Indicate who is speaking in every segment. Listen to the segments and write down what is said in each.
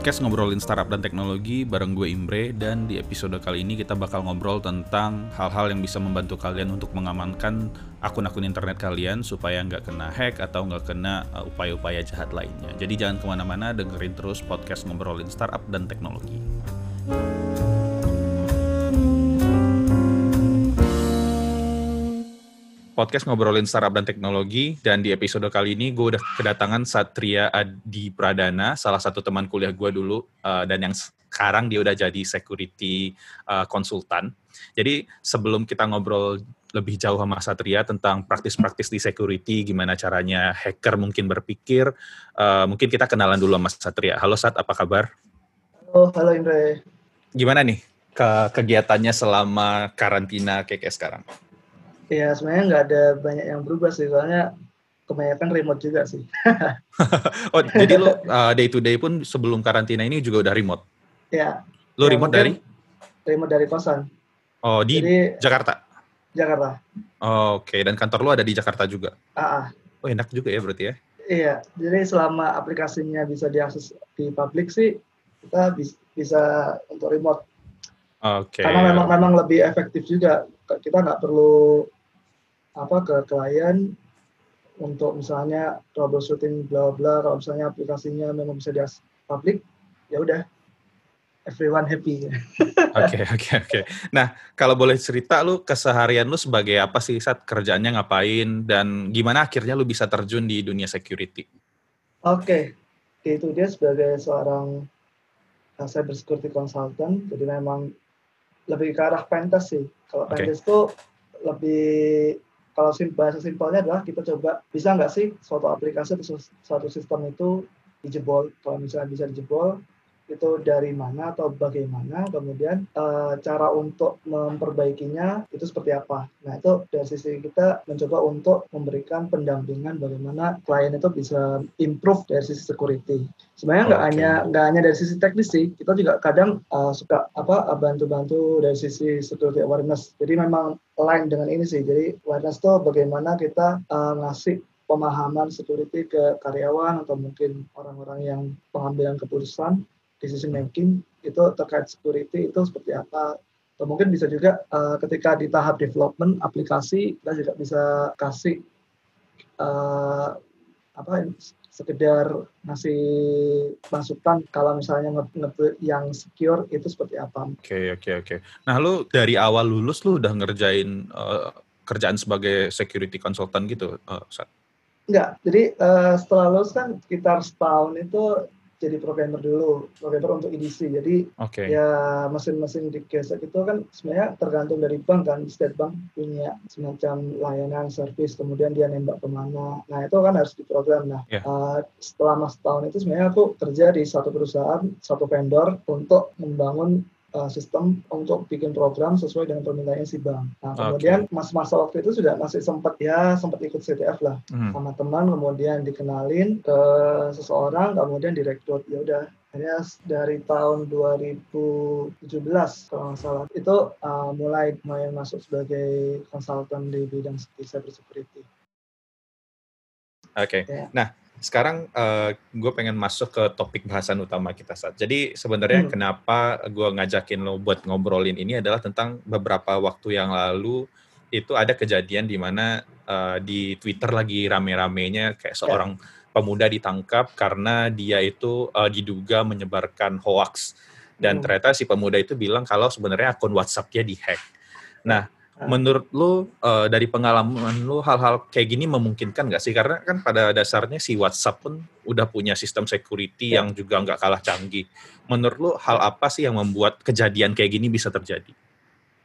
Speaker 1: podcast ngobrolin startup dan teknologi bareng gue Imbre dan di episode kali ini kita bakal ngobrol tentang hal-hal yang bisa membantu kalian untuk mengamankan akun-akun internet kalian supaya nggak kena hack atau nggak kena uh, upaya-upaya jahat lainnya. Jadi jangan ke mana-mana dengerin terus podcast ngobrolin startup dan teknologi. Podcast ngobrolin startup dan teknologi dan di episode kali ini gue udah kedatangan Satria Adi Pradana, salah satu teman kuliah gue dulu uh, dan yang sekarang dia udah jadi security uh, konsultan. Jadi sebelum kita ngobrol lebih jauh sama Satria tentang praktis-praktis di security, gimana caranya hacker mungkin berpikir, uh, mungkin kita kenalan dulu sama Satria. Halo Sat, apa kabar?
Speaker 2: Halo, halo Indra.
Speaker 1: Gimana nih ke kegiatannya selama karantina kayak sekarang?
Speaker 2: Ya sebenarnya nggak ada banyak yang berubah sih, soalnya kebanyakan remote juga sih.
Speaker 1: oh jadi lo uh, day to day pun sebelum karantina ini juga udah remote?
Speaker 2: Ya.
Speaker 1: Lo
Speaker 2: ya,
Speaker 1: remote dari?
Speaker 2: Remote dari kosan.
Speaker 1: Oh di jadi, Jakarta?
Speaker 2: Jakarta.
Speaker 1: Oh, Oke, okay. dan kantor lo ada di Jakarta juga?
Speaker 2: Ah.
Speaker 1: Oh enak juga ya berarti ya?
Speaker 2: Iya, jadi selama aplikasinya bisa diakses di publik sih, kita bisa untuk remote.
Speaker 1: Oke. Okay.
Speaker 2: Karena memang memang lebih efektif juga. Kita nggak perlu apa ke klien untuk misalnya troubleshooting bla bla kalau misalnya aplikasinya memang bisa di publik ya udah everyone happy.
Speaker 1: Oke oke oke. Nah kalau boleh cerita lu keseharian lu sebagai apa sih saat kerjanya ngapain dan gimana akhirnya lu bisa terjun di dunia security?
Speaker 2: Oke, okay. itu dia sebagai seorang cyber security consultant. Jadi memang lebih ke arah pentest sih. Kalau okay. pentest itu lebih kalau bahasa simpelnya adalah kita coba bisa nggak sih suatu aplikasi atau suatu sistem itu dijebol? Kalau misalnya bisa dijebol itu dari mana atau bagaimana kemudian e, cara untuk memperbaikinya itu seperti apa. Nah itu dari sisi kita mencoba untuk memberikan pendampingan bagaimana klien itu bisa improve dari sisi security. Sebenarnya nggak okay. hanya nggak hanya dari sisi teknis sih kita juga kadang uh, suka apa bantu-bantu dari sisi security awareness. Jadi memang lain dengan ini sih. Jadi awareness itu bagaimana kita uh, ngasih pemahaman security ke karyawan atau mungkin orang-orang yang pengambilan keputusan decision making itu terkait security itu seperti apa atau mungkin bisa juga uh, ketika di tahap development aplikasi kita juga bisa kasih uh, apa sekedar ngasih masukan kalau misalnya nge, nge yang secure itu seperti apa.
Speaker 1: Oke okay, oke okay, oke. Okay. Nah lu dari awal lulus lu udah ngerjain uh, kerjaan sebagai security consultant gitu, uh,
Speaker 2: Enggak. Jadi uh, setelah lulus kan sekitar setahun itu jadi programmer dulu, programmer untuk EDC. Jadi okay. ya mesin-mesin di gesek itu kan sebenarnya tergantung dari bank kan. State Bank punya semacam layanan service, kemudian dia nembak ke mana. Nah itu kan harus diprogram. Nah yeah. uh, setelah mas tahun itu sebenarnya aku kerja di satu perusahaan, satu vendor untuk membangun uh, sistem untuk bikin program sesuai dengan permintaan si bank. Nah, kemudian okay. masa-masa waktu itu sudah masih sempat ya sempat ikut CTF lah hmm. sama teman, kemudian dikenalin ke seseorang, kemudian direkrut. Ya udah, hanya dari tahun 2017 kalau nggak salah itu uh, mulai mulai masuk sebagai konsultan di bidang cyber security.
Speaker 1: Oke. Okay. Ya. Nah, sekarang uh, eh, gue pengen masuk ke topik bahasan utama kita saat. Jadi sebenarnya hmm. kenapa gue ngajakin lo buat ngobrolin ini adalah tentang beberapa waktu yang lalu itu ada kejadian di mana uh, di Twitter lagi rame-ramenya kayak ya. seorang yeah. pemuda ditangkap karena dia itu uh, diduga menyebarkan hoax dan hmm. ternyata si pemuda itu bilang kalau sebenarnya akun WhatsApp-nya dihack. Nah, Ah. Menurut lu uh, dari pengalaman lu hal-hal kayak gini memungkinkan nggak sih? Karena kan pada dasarnya si WhatsApp pun udah punya sistem security ya. yang juga nggak kalah canggih. Menurut lu hal apa sih yang membuat kejadian kayak gini bisa terjadi?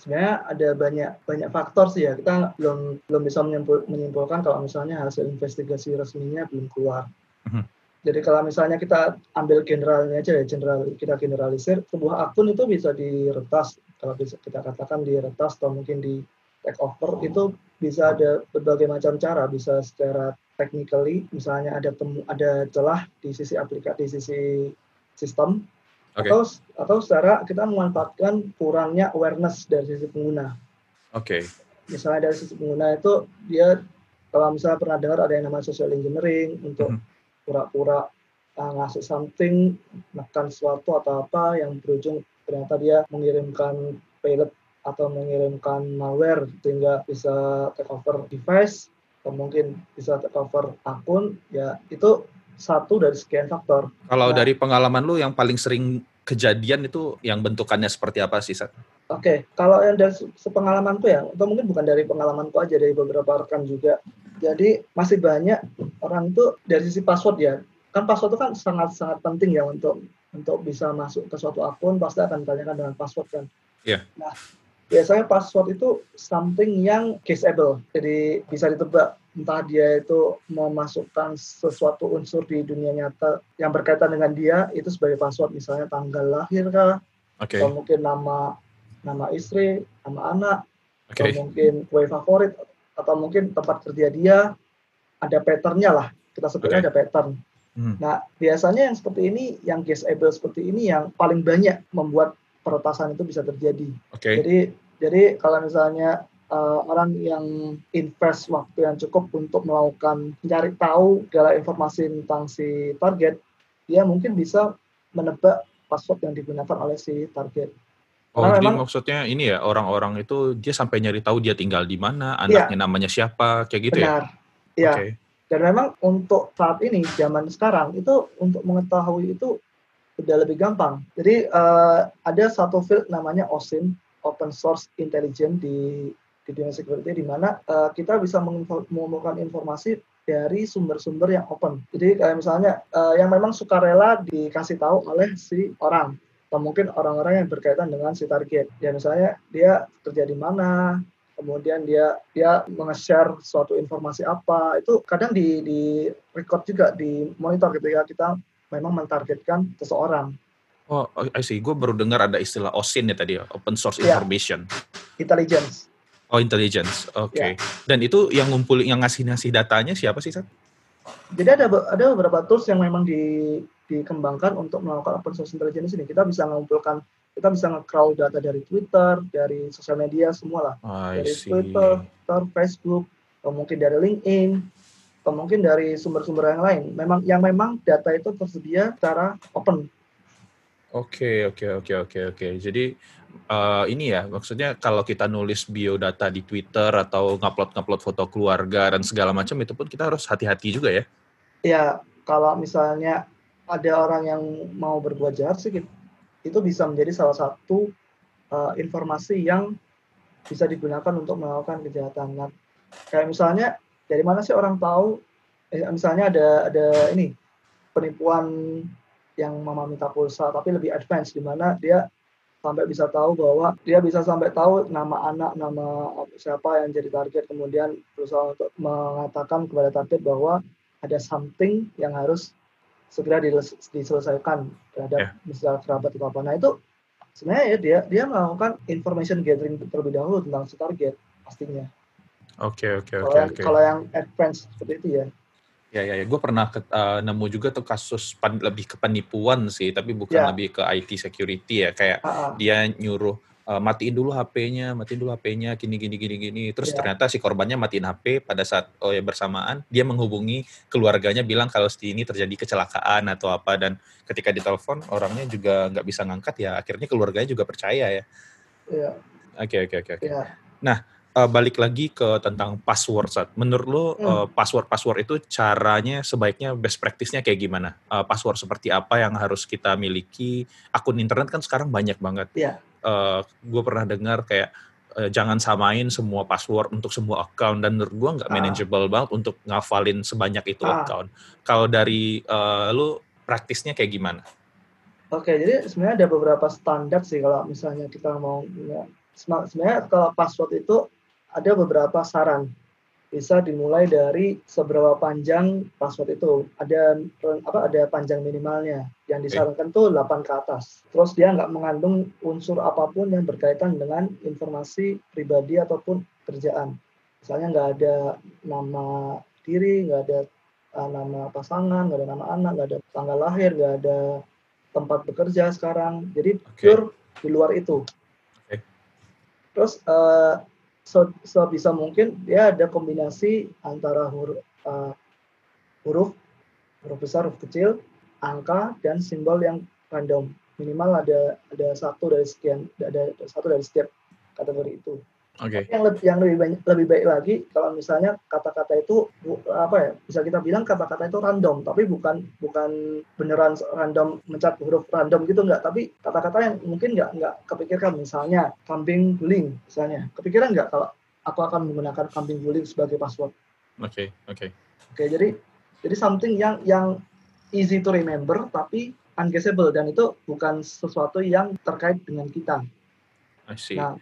Speaker 2: Sebenarnya ada banyak banyak faktor sih ya. Kita belum belum bisa menyimpul, menyimpulkan kalau misalnya hasil investigasi resminya belum keluar. Uh-huh. Jadi kalau misalnya kita ambil generalnya aja ya, general kita generalisir, sebuah akun itu bisa diretas kalau bisa kita katakan di retas atau mungkin di take over itu bisa ada berbagai macam cara bisa secara technically misalnya ada temu ada celah di sisi aplikasi di sisi sistem okay. atau atau secara kita memanfaatkan kurangnya awareness dari sisi pengguna.
Speaker 1: Oke. Okay.
Speaker 2: Misalnya dari sisi pengguna itu dia kalau misalnya pernah dengar ada yang namanya social engineering untuk mm-hmm. pura-pura uh, ngasih something, makan sesuatu atau apa yang berujung ternyata dia mengirimkan payload atau mengirimkan malware sehingga bisa take over device atau mungkin bisa take over akun ya itu satu dari sekian faktor.
Speaker 1: Kalau nah, dari pengalaman lu yang paling sering kejadian itu yang bentukannya seperti apa sih, Sat?
Speaker 2: Oke, okay. kalau yang dari sepengalamanku ya, atau mungkin bukan dari pengalamanku aja, dari beberapa rekan juga. Jadi masih banyak orang tuh dari sisi password ya, kan password itu kan sangat-sangat penting ya untuk untuk bisa masuk ke suatu akun pasti akan ditanyakan dengan password kan.
Speaker 1: Iya. Yeah.
Speaker 2: Nah, biasanya password itu something yang caseable. Jadi bisa ditebak entah dia itu memasukkan sesuatu unsur di dunia nyata yang berkaitan dengan dia itu sebagai password misalnya tanggal lahir kah okay. atau mungkin nama nama istri, nama anak, okay. atau mungkin kue favorit atau mungkin tempat kerja dia ada patternnya lah kita sebutnya okay. ada pattern Hmm. Nah, biasanya yang seperti ini, yang guessable seperti ini yang paling banyak membuat peretasan itu bisa terjadi.
Speaker 1: Okay.
Speaker 2: Jadi, jadi kalau misalnya uh, orang yang invest waktu yang cukup untuk melakukan mencari tahu segala informasi tentang si target, dia mungkin bisa menebak password yang digunakan oleh si target.
Speaker 1: Oh, Karena jadi memang, maksudnya ini ya orang-orang itu dia sampai nyari tahu dia tinggal di mana, iya. anaknya ya, namanya siapa, kayak gitu
Speaker 2: benar. ya? Iya. Okay. Dan memang untuk saat ini zaman sekarang itu untuk mengetahui itu sudah lebih gampang. Jadi uh, ada satu field namanya OSINT, Open Source Intelligence di di dunia security di mana uh, kita bisa mengumpulkan informasi dari sumber-sumber yang open. Jadi kayak misalnya uh, yang memang sukarela dikasih tahu oleh si orang atau mungkin orang-orang yang berkaitan dengan si target. Ya misalnya dia kerja di mana, kemudian dia dia meng-share suatu informasi apa itu kadang di di record juga di monitor ketika kita memang mentargetkan seseorang.
Speaker 1: Oh, I see. Gue baru dengar ada istilah OSIN ya tadi, ya, Open Source yeah. Information.
Speaker 2: Intelligence.
Speaker 1: Oh, intelligence. Oke. Okay. Yeah. Dan itu yang ngumpul yang ngasih-ngasih datanya siapa sih, Sat?
Speaker 2: Jadi ada ada beberapa tools yang memang di, dikembangkan untuk melakukan open source intelligence ini. Kita bisa mengumpulkan kita bisa nge-crawl data dari Twitter, dari sosial media semua lah. dari see. Twitter, Twitter, Facebook, atau mungkin dari LinkedIn, atau mungkin dari sumber-sumber yang lain. Memang yang memang data itu tersedia secara open.
Speaker 1: Oke, oke, oke, oke, oke. Jadi uh, ini ya, maksudnya kalau kita nulis biodata di Twitter atau ngupload-ngupload foto keluarga dan segala macam itu pun kita harus hati-hati juga ya.
Speaker 2: Ya, kalau misalnya ada orang yang mau berbuat jahat sih itu bisa menjadi salah satu uh, informasi yang bisa digunakan untuk melakukan kejahatan. Nah, kayak misalnya dari mana sih orang tahu? Eh, misalnya ada ada ini penipuan yang mama minta pulsa tapi lebih advance di mana dia sampai bisa tahu bahwa dia bisa sampai tahu nama anak, nama siapa yang jadi target, kemudian berusaha untuk mengatakan kepada target bahwa ada something yang harus segera diselesaikan terhadap yeah. misalnya kerabat atau apa. Nah itu sebenarnya ya dia dia melakukan information gathering terlebih dahulu tentang si target pastinya.
Speaker 1: Oke oke oke oke.
Speaker 2: Kalau yang advance seperti itu ya.
Speaker 1: Ya ya, ya. gue pernah ke, uh, nemu juga tuh kasus pan, lebih ke penipuan sih, tapi bukan yeah. lebih ke IT security ya, kayak uh -uh. dia nyuruh uh, matiin dulu HP-nya, matiin dulu HP-nya, gini gini gini gini. Terus yeah. ternyata si korbannya matiin HP pada saat oh ya bersamaan dia menghubungi keluarganya bilang kalau si ini terjadi kecelakaan atau apa dan ketika ditelepon orangnya juga nggak bisa ngangkat ya akhirnya keluarganya juga percaya ya.
Speaker 2: Iya.
Speaker 1: Oke oke oke oke. Iya. Nah, uh, balik lagi ke tentang password saat menurut lo hmm. uh, password password itu caranya sebaiknya best practice-nya kayak gimana uh, password seperti apa yang harus kita miliki akun internet kan sekarang banyak banget
Speaker 2: yeah.
Speaker 1: Uh, gue pernah dengar kayak uh, jangan samain semua password untuk semua account dan menurut gue nggak ah. manageable banget untuk ngafalin sebanyak itu ah. account kalau dari uh, lo praktisnya kayak gimana
Speaker 2: Oke, jadi sebenarnya ada beberapa standar sih kalau misalnya kita mau ya, sebenarnya kalau password itu ada beberapa saran. Bisa dimulai dari seberapa panjang password itu. Ada apa? Ada panjang minimalnya. Yang disarankan tuh 8 ke atas. Terus dia nggak mengandung unsur apa pun yang berkaitan dengan informasi pribadi ataupun kerjaan. Misalnya nggak ada nama diri, nggak ada uh, nama pasangan, nggak ada nama anak, nggak ada tanggal lahir, nggak ada tempat bekerja sekarang. Jadi okay. pure di luar itu. Okay. Terus uh, sebisa mungkin dia ada kombinasi antara huruf, uh, huruf huruf besar huruf kecil angka dan simbol yang random. Minimal ada ada satu dari sekian, ada satu dari setiap kategori itu.
Speaker 1: Oke. Okay.
Speaker 2: Yang lebih yang lebih banyak, lebih baik lagi kalau misalnya kata-kata itu apa ya bisa kita bilang kata-kata itu random tapi bukan bukan beneran random mencet huruf random gitu enggak tapi kata-kata yang mungkin enggak enggak kepikirkan misalnya kambing guling misalnya kepikiran enggak kalau aku akan menggunakan kambing guling sebagai password.
Speaker 1: Oke okay, oke. Okay.
Speaker 2: Oke okay, jadi jadi something yang yang easy to remember tapi unguessable dan itu bukan sesuatu yang terkait dengan kita.
Speaker 1: I see.
Speaker 2: Nah,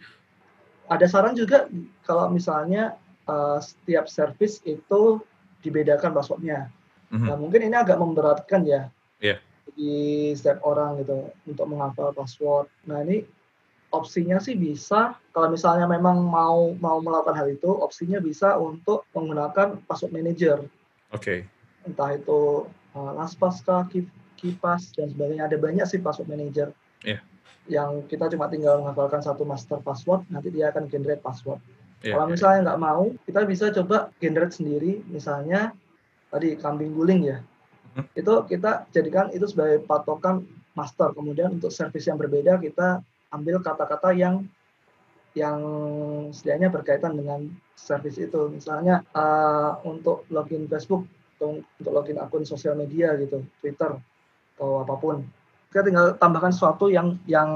Speaker 2: ada saran juga kalau misalnya uh, setiap service itu dibedakan passwordnya. Mm-hmm. Nah mungkin ini agak memberatkan ya
Speaker 1: yeah.
Speaker 2: di setiap orang gitu untuk menghafal password. Nah ini opsinya sih bisa kalau misalnya memang mau mau melakukan hal itu opsinya bisa untuk menggunakan password manager.
Speaker 1: Oke. Okay.
Speaker 2: Entah itu uh, LastPass kah, KeePass dan sebagainya ada banyak sih password manager.
Speaker 1: Yeah
Speaker 2: yang kita cuma tinggal menghafalkan satu master password, nanti dia akan generate password.
Speaker 1: Yeah,
Speaker 2: Kalau iya. misalnya nggak mau, kita bisa coba generate sendiri, misalnya tadi kambing guling ya. Hmm. Itu kita jadikan itu sebagai patokan master. Kemudian untuk service yang berbeda kita ambil kata-kata yang yang setidaknya berkaitan dengan service itu. Misalnya uh, untuk login Facebook, untuk login akun sosial media gitu, Twitter atau apa pun kita tinggal tambahkan sesuatu yang yang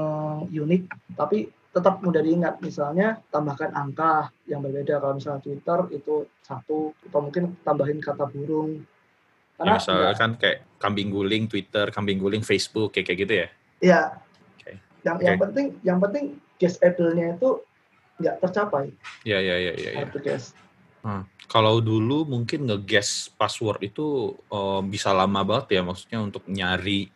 Speaker 2: unik tapi tetap mudah diingat misalnya tambahkan angka yang berbeda kalau misalnya Twitter itu satu atau mungkin tambahin kata burung
Speaker 1: karena ya, misalnya kan kayak kambing guling Twitter kambing guling Facebook kayak kayak gitu ya
Speaker 2: iya okay. yang okay. yang penting yang penting guess able-nya itu nggak tercapai
Speaker 1: iya iya iya iya
Speaker 2: ya. guess
Speaker 1: Hmm. Kalau dulu mungkin nge-guess password itu uh, bisa lama banget ya, maksudnya untuk nyari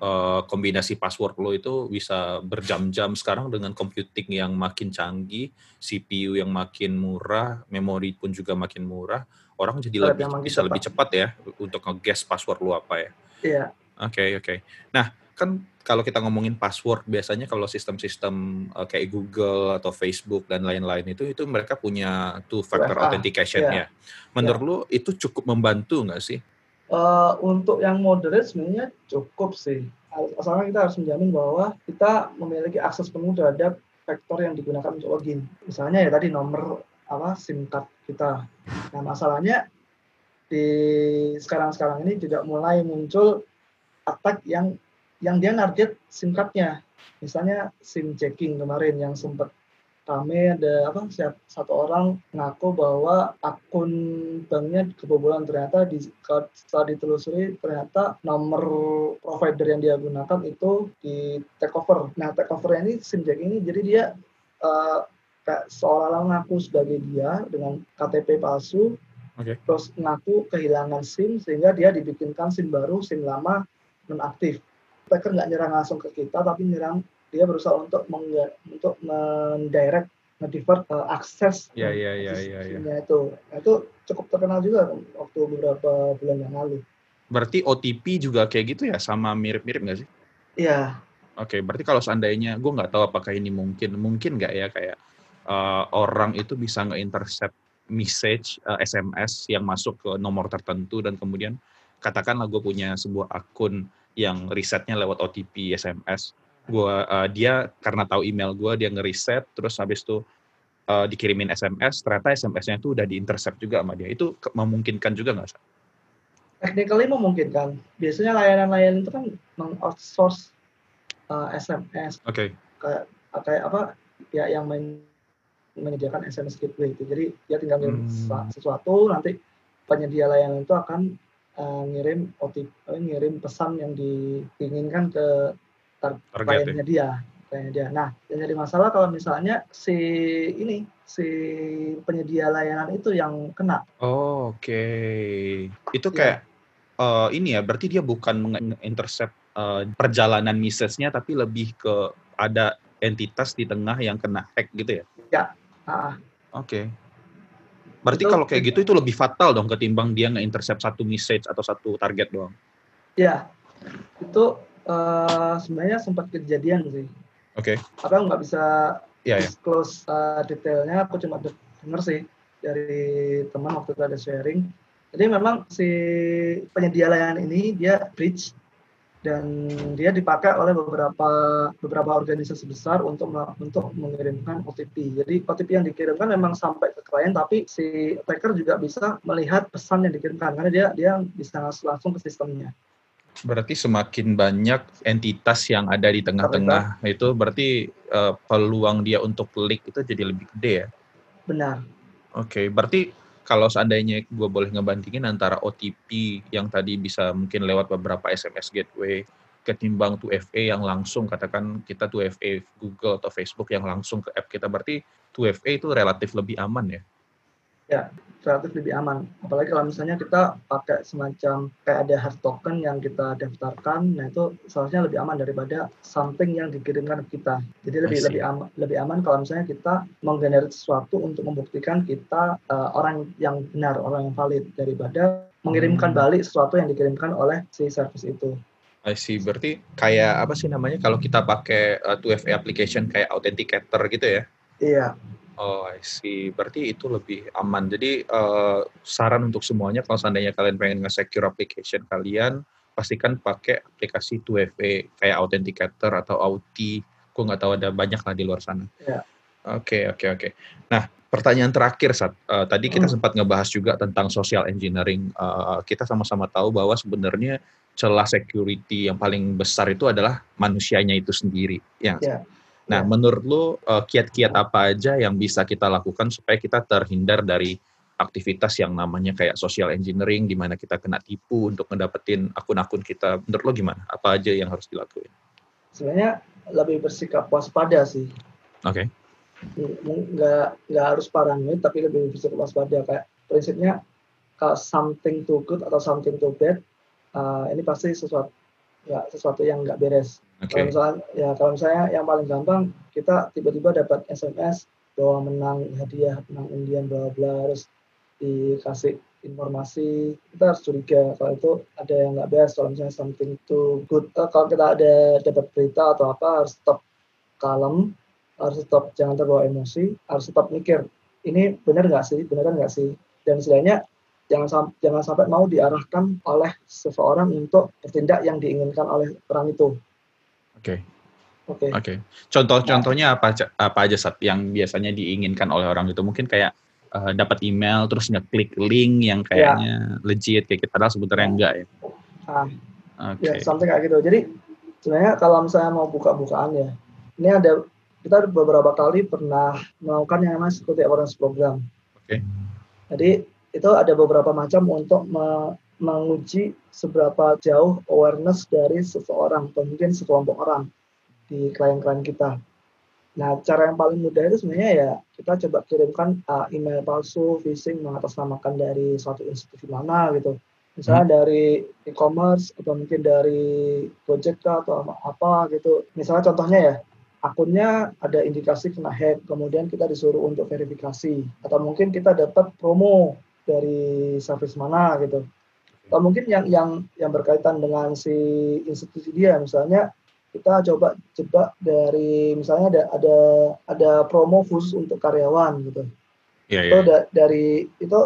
Speaker 1: uh, kombinasi password lo itu bisa berjam-jam sekarang dengan computing yang makin canggih, CPU yang makin murah, memori pun juga makin murah, orang jadi lebih bisa cepat. lebih cepat ya untuk nge-guess password lo apa ya.
Speaker 2: Iya.
Speaker 1: Oke, okay, oke. Okay. Nah, kan kalau kita ngomongin password biasanya kalau sistem-sistem uh, kayak Google atau Facebook dan lain-lain itu itu mereka punya two factor authentication yeah. ya. Menurut yeah. lo itu cukup membantu nggak sih?
Speaker 2: Uh, untuk yang moderate sebenarnya cukup sih. Asalkan kita harus menjamin bahwa kita memiliki akses penuh terhadap faktor yang digunakan untuk login. Misalnya ya tadi nomor apa SIM card kita. Nah masalahnya di sekarang-sekarang ini juga mulai muncul attack yang yang dia target SIM cardnya. Misalnya SIM checking kemarin yang sempat rame ada apa siap satu orang ngaku bahwa akun banknya kebobolan ternyata di setelah ditelusuri ternyata nomor provider yang dia gunakan itu di take over. Nah take over ini SIM jack ini jadi dia uh, kayak seolah-olah ngaku sebagai dia dengan KTP palsu,
Speaker 1: okay.
Speaker 2: terus ngaku kehilangan SIM sehingga dia dibikinkan SIM baru, SIM lama nonaktif. Hacker nggak nyerang langsung ke kita tapi nyerang dia berusaha untuk meng, untuk mendirect ngedivert uh, akses
Speaker 1: ya, ya, ya, ya, ya.
Speaker 2: itu. Nah, itu cukup terkenal juga waktu beberapa bulan yang lalu.
Speaker 1: Berarti OTP juga kayak gitu ya? Sama mirip-mirip nggak sih?
Speaker 2: Iya.
Speaker 1: Oke berarti kalau seandainya gue nggak tahu apakah ini mungkin mungkin nggak ya kayak uh, orang itu bisa nge-intercept message uh, eh, SMS yang masuk ke nomor tertentu dan kemudian katakanlah gue punya sebuah akun yang risetnya lewat OTP SMS gua uh, dia karena tahu email gue dia ngeriset terus habis itu uh, dikirimin SMS ternyata SMS-nya itu udah diintercept juga sama dia itu memungkinkan juga nggak sih?
Speaker 2: Technically memungkinkan. Biasanya layanan-layanan itu kan mengoutsource uh, SMS.
Speaker 1: Oke. Okay.
Speaker 2: Kayak kayak apa ya yang main, menyediakan SMS gateway itu. Jadi dia tinggal ngirim hmm. sesuatu nanti penyedia layanan itu akan uh, ngirim OTP, ngirim pesan yang diinginkan ke kliennya dia kliennya dia nah yang jadi masalah kalau misalnya si ini si penyedia layanan itu yang kena
Speaker 1: oh, oke okay. itu iya. kayak ya. uh, ini ya berarti dia bukan mengintercept uh, perjalanan message-nya tapi lebih ke ada entitas di tengah yang kena hack gitu ya
Speaker 2: ya ah.
Speaker 1: oke okay. Berarti itu, kalau kayak gitu itu lebih fatal dong ketimbang dia nge-intercept satu message atau satu target doang.
Speaker 2: Ya, itu uh, sebenarnya sempat kejadian sih.
Speaker 1: Oke. Okay.
Speaker 2: Aku nggak bisa
Speaker 1: yeah,
Speaker 2: iya. disclose yeah. Uh, detailnya, aku cuma denger sih dari teman waktu itu ada sharing. Jadi memang si penyedia layanan ini dia bridge dan dia dipakai oleh beberapa beberapa organisasi besar untuk untuk mengirimkan OTP. Jadi OTP yang dikirimkan memang sampai ke klien, tapi si attacker juga bisa melihat pesan yang dikirimkan karena dia dia bisa langsung ke sistemnya.
Speaker 1: Berarti semakin banyak entitas yang ada di tengah-tengah itu berarti uh, peluang dia untuk klik itu jadi lebih gede ya?
Speaker 2: Benar.
Speaker 1: Oke, okay, berarti kalau seandainya gue boleh ngebandingin antara OTP yang tadi bisa mungkin lewat beberapa SMS gateway ketimbang 2FA yang langsung katakan kita 2FA Google atau Facebook yang langsung ke app kita berarti 2FA itu relatif lebih aman ya?
Speaker 2: Ya, relatif lebih aman. Apalagi kalau misalnya kita pakai semacam kayak ada hard token yang kita daftarkan, nah itu seharusnya lebih aman daripada something yang dikirimkan ke kita. Jadi lebih lebih aman lebih aman kalau misalnya kita menggenerate sesuatu untuk membuktikan kita uh, orang yang benar, orang yang valid daripada mengirimkan hmm. balik sesuatu yang dikirimkan oleh si service itu.
Speaker 1: I see. Berarti kayak apa sih namanya kalau kita pakai uh, 2FA application kayak authenticator gitu ya?
Speaker 2: Iya.
Speaker 1: Oh, I see. Berarti itu lebih aman. Jadi uh, saran untuk semuanya kalau seandainya kalian pengen nge-secure application kalian, pastikan pakai aplikasi 2FA kayak Authenticator atau Auti. Gue nggak tahu ada banyak lah di luar sana.
Speaker 2: Ya.
Speaker 1: Oke, oke, oke. Nah, pertanyaan terakhir saat uh, tadi kita hmm. sempat ngebahas juga tentang social engineering. Uh, kita sama-sama tahu bahwa sebenarnya celah security yang paling besar itu adalah manusianya itu sendiri. Ya. Yeah. Nah, menurut lu uh, kiat-kiat apa aja yang bisa kita lakukan supaya kita terhindar dari aktivitas yang namanya kayak social engineering di mana kita kena tipu untuk mendapatkan akun-akun kita. Menurut lo gimana? Apa aja yang harus dilakuin?
Speaker 2: Sebenarnya lebih bersikap waspada sih.
Speaker 1: Oke.
Speaker 2: Okay. Nggak nggak harus paranoid tapi lebih bersikap waspada kayak prinsipnya kalau something too good atau something too bad uh, ini pasti sesuatu nggak sesuatu yang nggak beres. Okay. Kalau misalnya ya kalau misalnya yang paling gampang kita tiba-tiba dapat SMS bahwa menang hadiah menang undian bla bla harus dikasih informasi kita harus curiga kalau itu ada yang nggak beres kalau misalnya something too good uh, kalau kita ada dapat berita atau apa harus stop kalem harus stop jangan terbawa emosi harus stop mikir ini benar nggak sih benar nggak sih dan istilahnya jangan sampai jangan sampai mau diarahkan oleh seseorang untuk bertindak yang diinginkan oleh orang itu.
Speaker 1: Oke. Okay. Oke. Okay. Oke. Okay. Contoh-contohnya apa apa aja saat yang biasanya diinginkan oleh orang itu mungkin kayak uh, dapat email terus ngeklik link yang kayaknya ya. legit kayak kita padahal sebenarnya ya. enggak ya.
Speaker 2: Ah. Okay. Ya, sampai kayak gitu. Jadi sebenarnya kalau misalnya mau buka-bukaan ya, ini ada kita beberapa kali pernah melakukan yang namanya security awareness program.
Speaker 1: Oke. Okay.
Speaker 2: Jadi itu ada beberapa macam untuk me menguji seberapa jauh awareness dari seseorang atau mungkin sekelompok orang di klien-klien kita. Nah, cara yang paling mudah itu sebenarnya ya kita coba kirimkan uh, email palsu, phishing, mengatasnamakan dari suatu institusi mana gitu. Misalnya hmm. dari e-commerce atau mungkin dari Gojek atau apa gitu. Misalnya contohnya ya, akunnya ada indikasi kena hack, kemudian kita disuruh untuk verifikasi. Atau mungkin kita dapat promo dari service mana gitu. Atau mungkin yang yang yang berkaitan dengan si institusi dia misalnya kita coba coba dari misalnya ada ada ada promo khusus untuk karyawan gitu.
Speaker 1: Yeah,
Speaker 2: itu yeah. Da, dari itu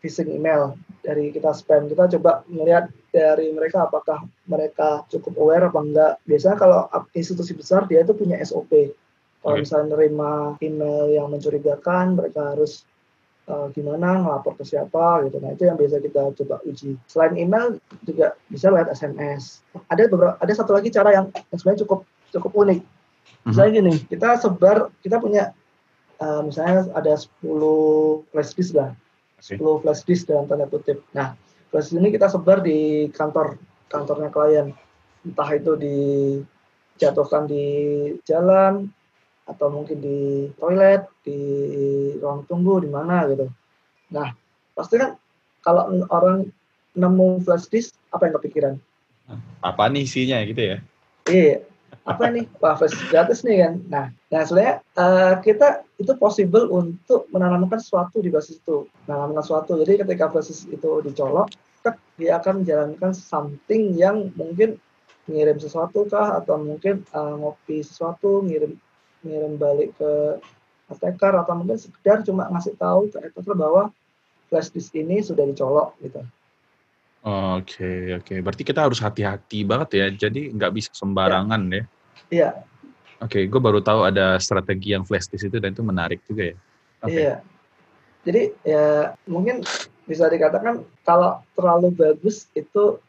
Speaker 2: phishing email dari kita spam. Kita coba melihat dari mereka apakah mereka cukup aware apa enggak. Biasanya kalau institusi besar dia itu punya SOP kalau okay. misalnya nerima email yang mencurigakan mereka harus uh, gimana ngelapor ke siapa gitu. Nah itu yang biasa kita coba uji. Selain email juga bisa lewat SMS. Ada beberapa, ada satu lagi cara yang, yang sebenarnya cukup cukup unik. Mhm. Misalnya gini, kita sebar, kita punya uh, misalnya ada 10 flash disk lah, okay. 10 flash disk dalam tanda kutip. Nah flash disk ini kita sebar di kantor kantornya klien, entah itu dijatuhkan di jalan atau mungkin di toilet, di ruang tunggu, di mana gitu. Nah, pasti kan kalau orang nemu flash disk, apa yang kepikiran?
Speaker 1: Apa nih isinya gitu ya?
Speaker 2: Iya, apa nih? Wah, flash gratis nih kan. Nah, nah sebenarnya uh, kita itu possible untuk menanamkan sesuatu di basis itu. Menanamkan sesuatu. Jadi ketika flash disk itu dicolok, dia akan menjalankan something yang mungkin ngirim sesuatu kah atau mungkin uh, ngopi sesuatu, ngirim ngirim balik ke attacker atau mungkin sekedar cuma ngasih tahu ke attacker bahwa flash disk ini sudah dicolok gitu.
Speaker 1: Oke, okay, oke. Okay. Berarti kita harus hati-hati banget ya. Jadi nggak bisa sembarangan ya.
Speaker 2: Iya.
Speaker 1: Oke, okay, gue baru tahu ada strategi yang flash di situ dan itu menarik juga ya.
Speaker 2: Okay. Iya. Jadi ya mungkin bisa dikatakan kalau terlalu bagus itu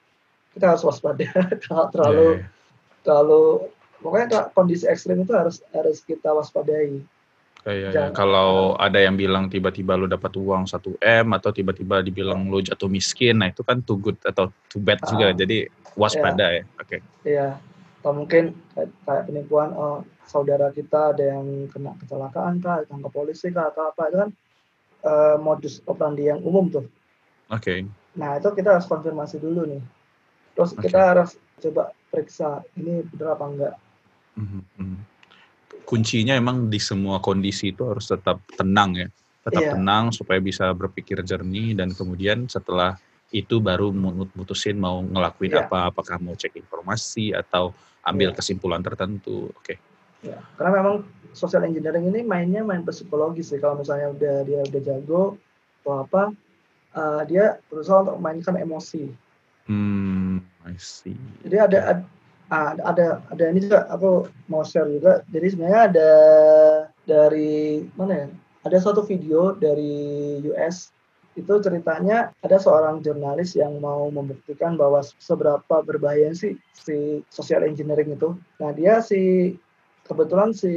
Speaker 2: kita harus waspada. kalau terlalu yeah. Iya. terlalu pokoknya kondisi ekstrim itu harus harus kita waspadai.
Speaker 1: Iya, iya. Kalau ada yang bilang tiba-tiba lu dapat uang 1 M atau tiba-tiba dibilang lu jatuh miskin, nah itu kan too good atau too bad ah, juga. Jadi waspada iya. ya. Oke. Okay.
Speaker 2: Iya. Atau mungkin kayak, kayak penipuan oh, saudara kita ada yang kena kecelakaan kah, ditangkap polisi kah atau apa itu kan uh, modus operandi yang umum tuh.
Speaker 1: Oke. Okay.
Speaker 2: Nah, itu kita harus konfirmasi dulu nih. Terus okay. kita harus coba periksa ini benar apa enggak. Mm -hmm
Speaker 1: kuncinya emang di semua kondisi itu harus tetap tenang ya tetap yeah. tenang supaya bisa berpikir jernih dan kemudian setelah itu baru mutusin mau ngelakuin yeah. apa apakah mau cek informasi atau ambil yeah. kesimpulan tertentu oke okay.
Speaker 2: yeah. karena memang social engineering ini mainnya main psikologis sih kalau misalnya udah dia udah jago atau apa uh, dia berusaha untuk mainkan emosi
Speaker 1: hmm I see
Speaker 2: jadi ada, ada ah, ada ada ini juga aku mau share juga. Jadi sebenarnya ada dari mana ya? Ada suatu video dari US itu ceritanya ada seorang jurnalis yang mau membuktikan bahwa seberapa berbahaya sih si social engineering itu. Nah dia si kebetulan si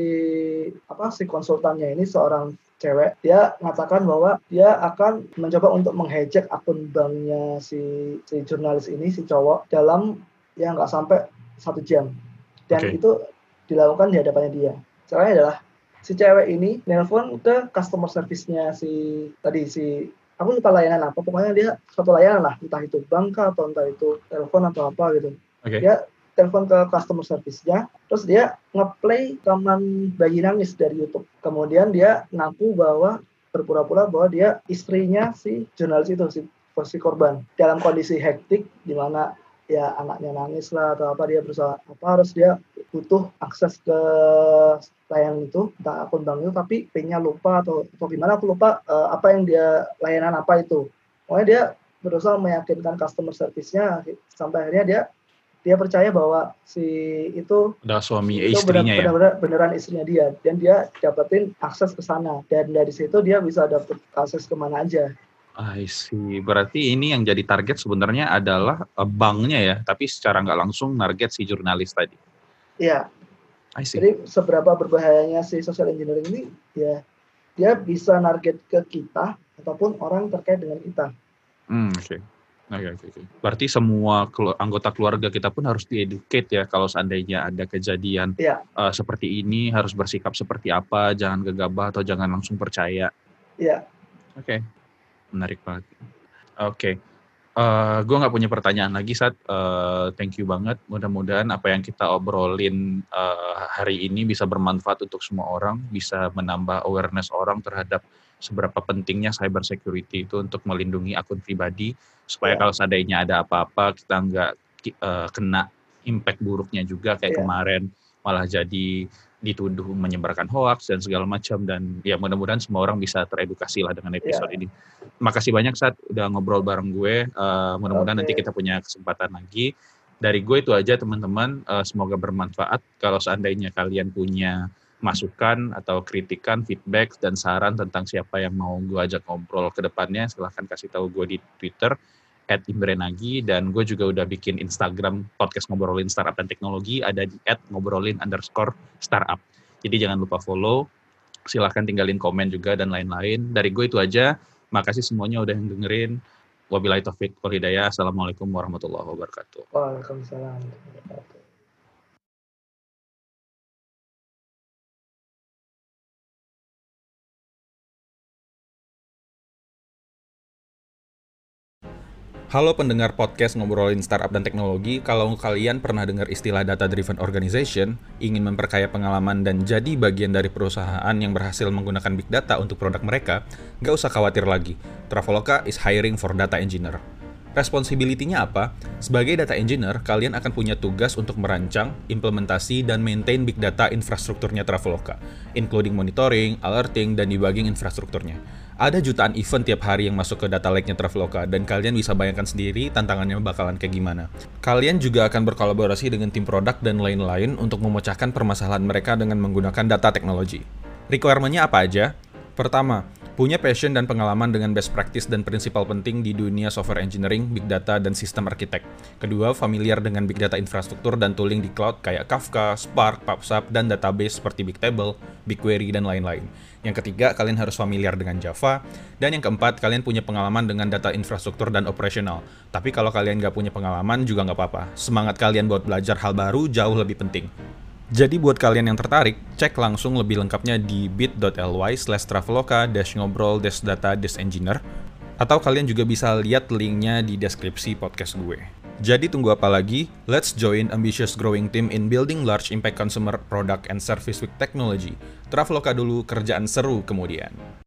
Speaker 2: apa si konsultannya ini seorang cewek dia mengatakan bahwa dia akan mencoba untuk menghijack akun banknya si si jurnalis ini si cowok dalam yang nggak sampai satu jam. Dan okay. itu dilakukan di hadapannya dia. Caranya adalah si cewek ini nelpon ke customer service-nya si tadi si aku lupa layanan apa pokoknya dia satu layanan lah entah itu bank atau entah itu telepon atau apa gitu. Okay. dia telepon ke customer service-nya terus dia ngeplay rekaman bayi nangis dari YouTube. Kemudian dia ngaku bahwa berpura-pura bahwa dia istrinya si jurnalis itu si si korban. Dalam kondisi hektik di mana ya anaknya nangis lah atau apa dia berusaha apa harus dia butuh akses ke layanan itu entah akun bank itu tapi pinnya lupa atau atau gimana aku lupa uh, apa yang dia layanan apa itu. Pokoknya dia berusaha meyakinkan customer service-nya sampai akhirnya dia dia percaya bahwa si itu
Speaker 1: udah suami itu istrinya
Speaker 2: benar, ya? benar, beneran istrinya dia dan dia dapetin akses ke sana. Dan dari situ dia bisa dapet akses ke mana aja
Speaker 1: I see. Berarti ini yang jadi target sebenarnya adalah uh, banknya ya, tapi secara nggak langsung target si jurnalis tadi.
Speaker 2: Iya. I see. Jadi seberapa berbahayanya si social engineering ini, ya dia bisa target ke kita ataupun orang terkait dengan kita.
Speaker 1: Hmm, oke. Okay. Oke, okay, oke, okay. Berarti semua anggota keluarga kita pun harus dieducate ya kalau seandainya ada kejadian
Speaker 2: yeah.
Speaker 1: uh, seperti ini harus bersikap seperti apa, jangan gegabah atau jangan langsung percaya.
Speaker 2: Iya.
Speaker 1: Oke menarik banget. Oke, okay. uh, eh, gue nggak punya pertanyaan lagi saat uh, thank you banget. Mudah-mudahan apa yang kita obrolin uh, hari ini bisa bermanfaat untuk semua orang, bisa menambah awareness orang terhadap seberapa pentingnya cyber security itu untuk melindungi akun pribadi supaya yeah. kalau seandainya ada apa-apa kita nggak uh, kena impact buruknya juga kayak yeah. kemarin malah jadi dituduh menyebarkan hoax dan segala macam dan ya mudah-mudahan semua orang bisa teredukasi lah dengan episode yeah. ini. Makasih banyak saat udah ngobrol bareng gue. Uh, mudah-mudahan okay. nanti kita punya kesempatan lagi. Dari gue itu aja teman-teman. Uh, semoga bermanfaat. Kalau seandainya kalian punya masukan atau kritikan, feedback dan saran tentang siapa yang mau gue ajak ngobrol ke depannya, silahkan kasih tahu gue di Twitter at Nagi dan gue juga udah bikin Instagram podcast ngobrolin startup dan teknologi ada di at ngobrolin underscore startup. Jadi jangan lupa follow, silahkan tinggalin komen juga dan lain-lain. Dari gue itu aja. Makasih semuanya udah dengerin. Wabillahi taufik wal hidayah. Assalamualaikum warahmatullahi wabarakatuh.
Speaker 2: Waalaikumsalam.
Speaker 1: Halo pendengar podcast ngobrolin startup dan teknologi, kalau kalian pernah dengar istilah data driven organization, ingin memperkaya pengalaman dan jadi bagian dari perusahaan yang berhasil menggunakan big data untuk produk mereka, nggak usah khawatir lagi. Traveloka is hiring for data engineer. Responsibility-nya apa? Sebagai data engineer, kalian akan punya tugas untuk merancang, implementasi, dan maintain big data infrastrukturnya Traveloka, including monitoring, alerting, dan debugging infrastrukturnya Ada jutaan event tiap hari yang masuk ke data lake-nya Traveloka, dan kalian bisa bayangkan sendiri tantangannya bakalan kayak gimana. Kalian juga akan berkolaborasi dengan tim produk dan lain-lain untuk memecahkan permasalahan mereka dengan menggunakan data teknologi. Requirement-nya apa aja? Pertama, punya passion dan pengalaman dengan best practice dan prinsipal penting di dunia software engineering, big data, dan sistem arsitek. Kedua, familiar dengan big data infrastruktur dan tooling di cloud kayak Kafka, Spark, PubSub, dan database seperti Bigtable, BigQuery, dan lain-lain. Yang ketiga, kalian harus familiar dengan Java. Dan yang keempat, kalian punya pengalaman dengan data infrastruktur dan operasional. Tapi kalau kalian nggak punya pengalaman juga nggak apa-apa. Semangat kalian buat belajar hal baru jauh lebih penting. Jadi buat kalian yang tertarik, cek langsung lebih lengkapnya di bit.ly slash traveloka dash ngobrol dash data dash engineer atau kalian juga bisa lihat linknya di deskripsi podcast gue. Jadi tunggu apa lagi? Let's join ambitious growing team in building large impact consumer product and service with technology. Traveloka dulu, kerjaan seru kemudian.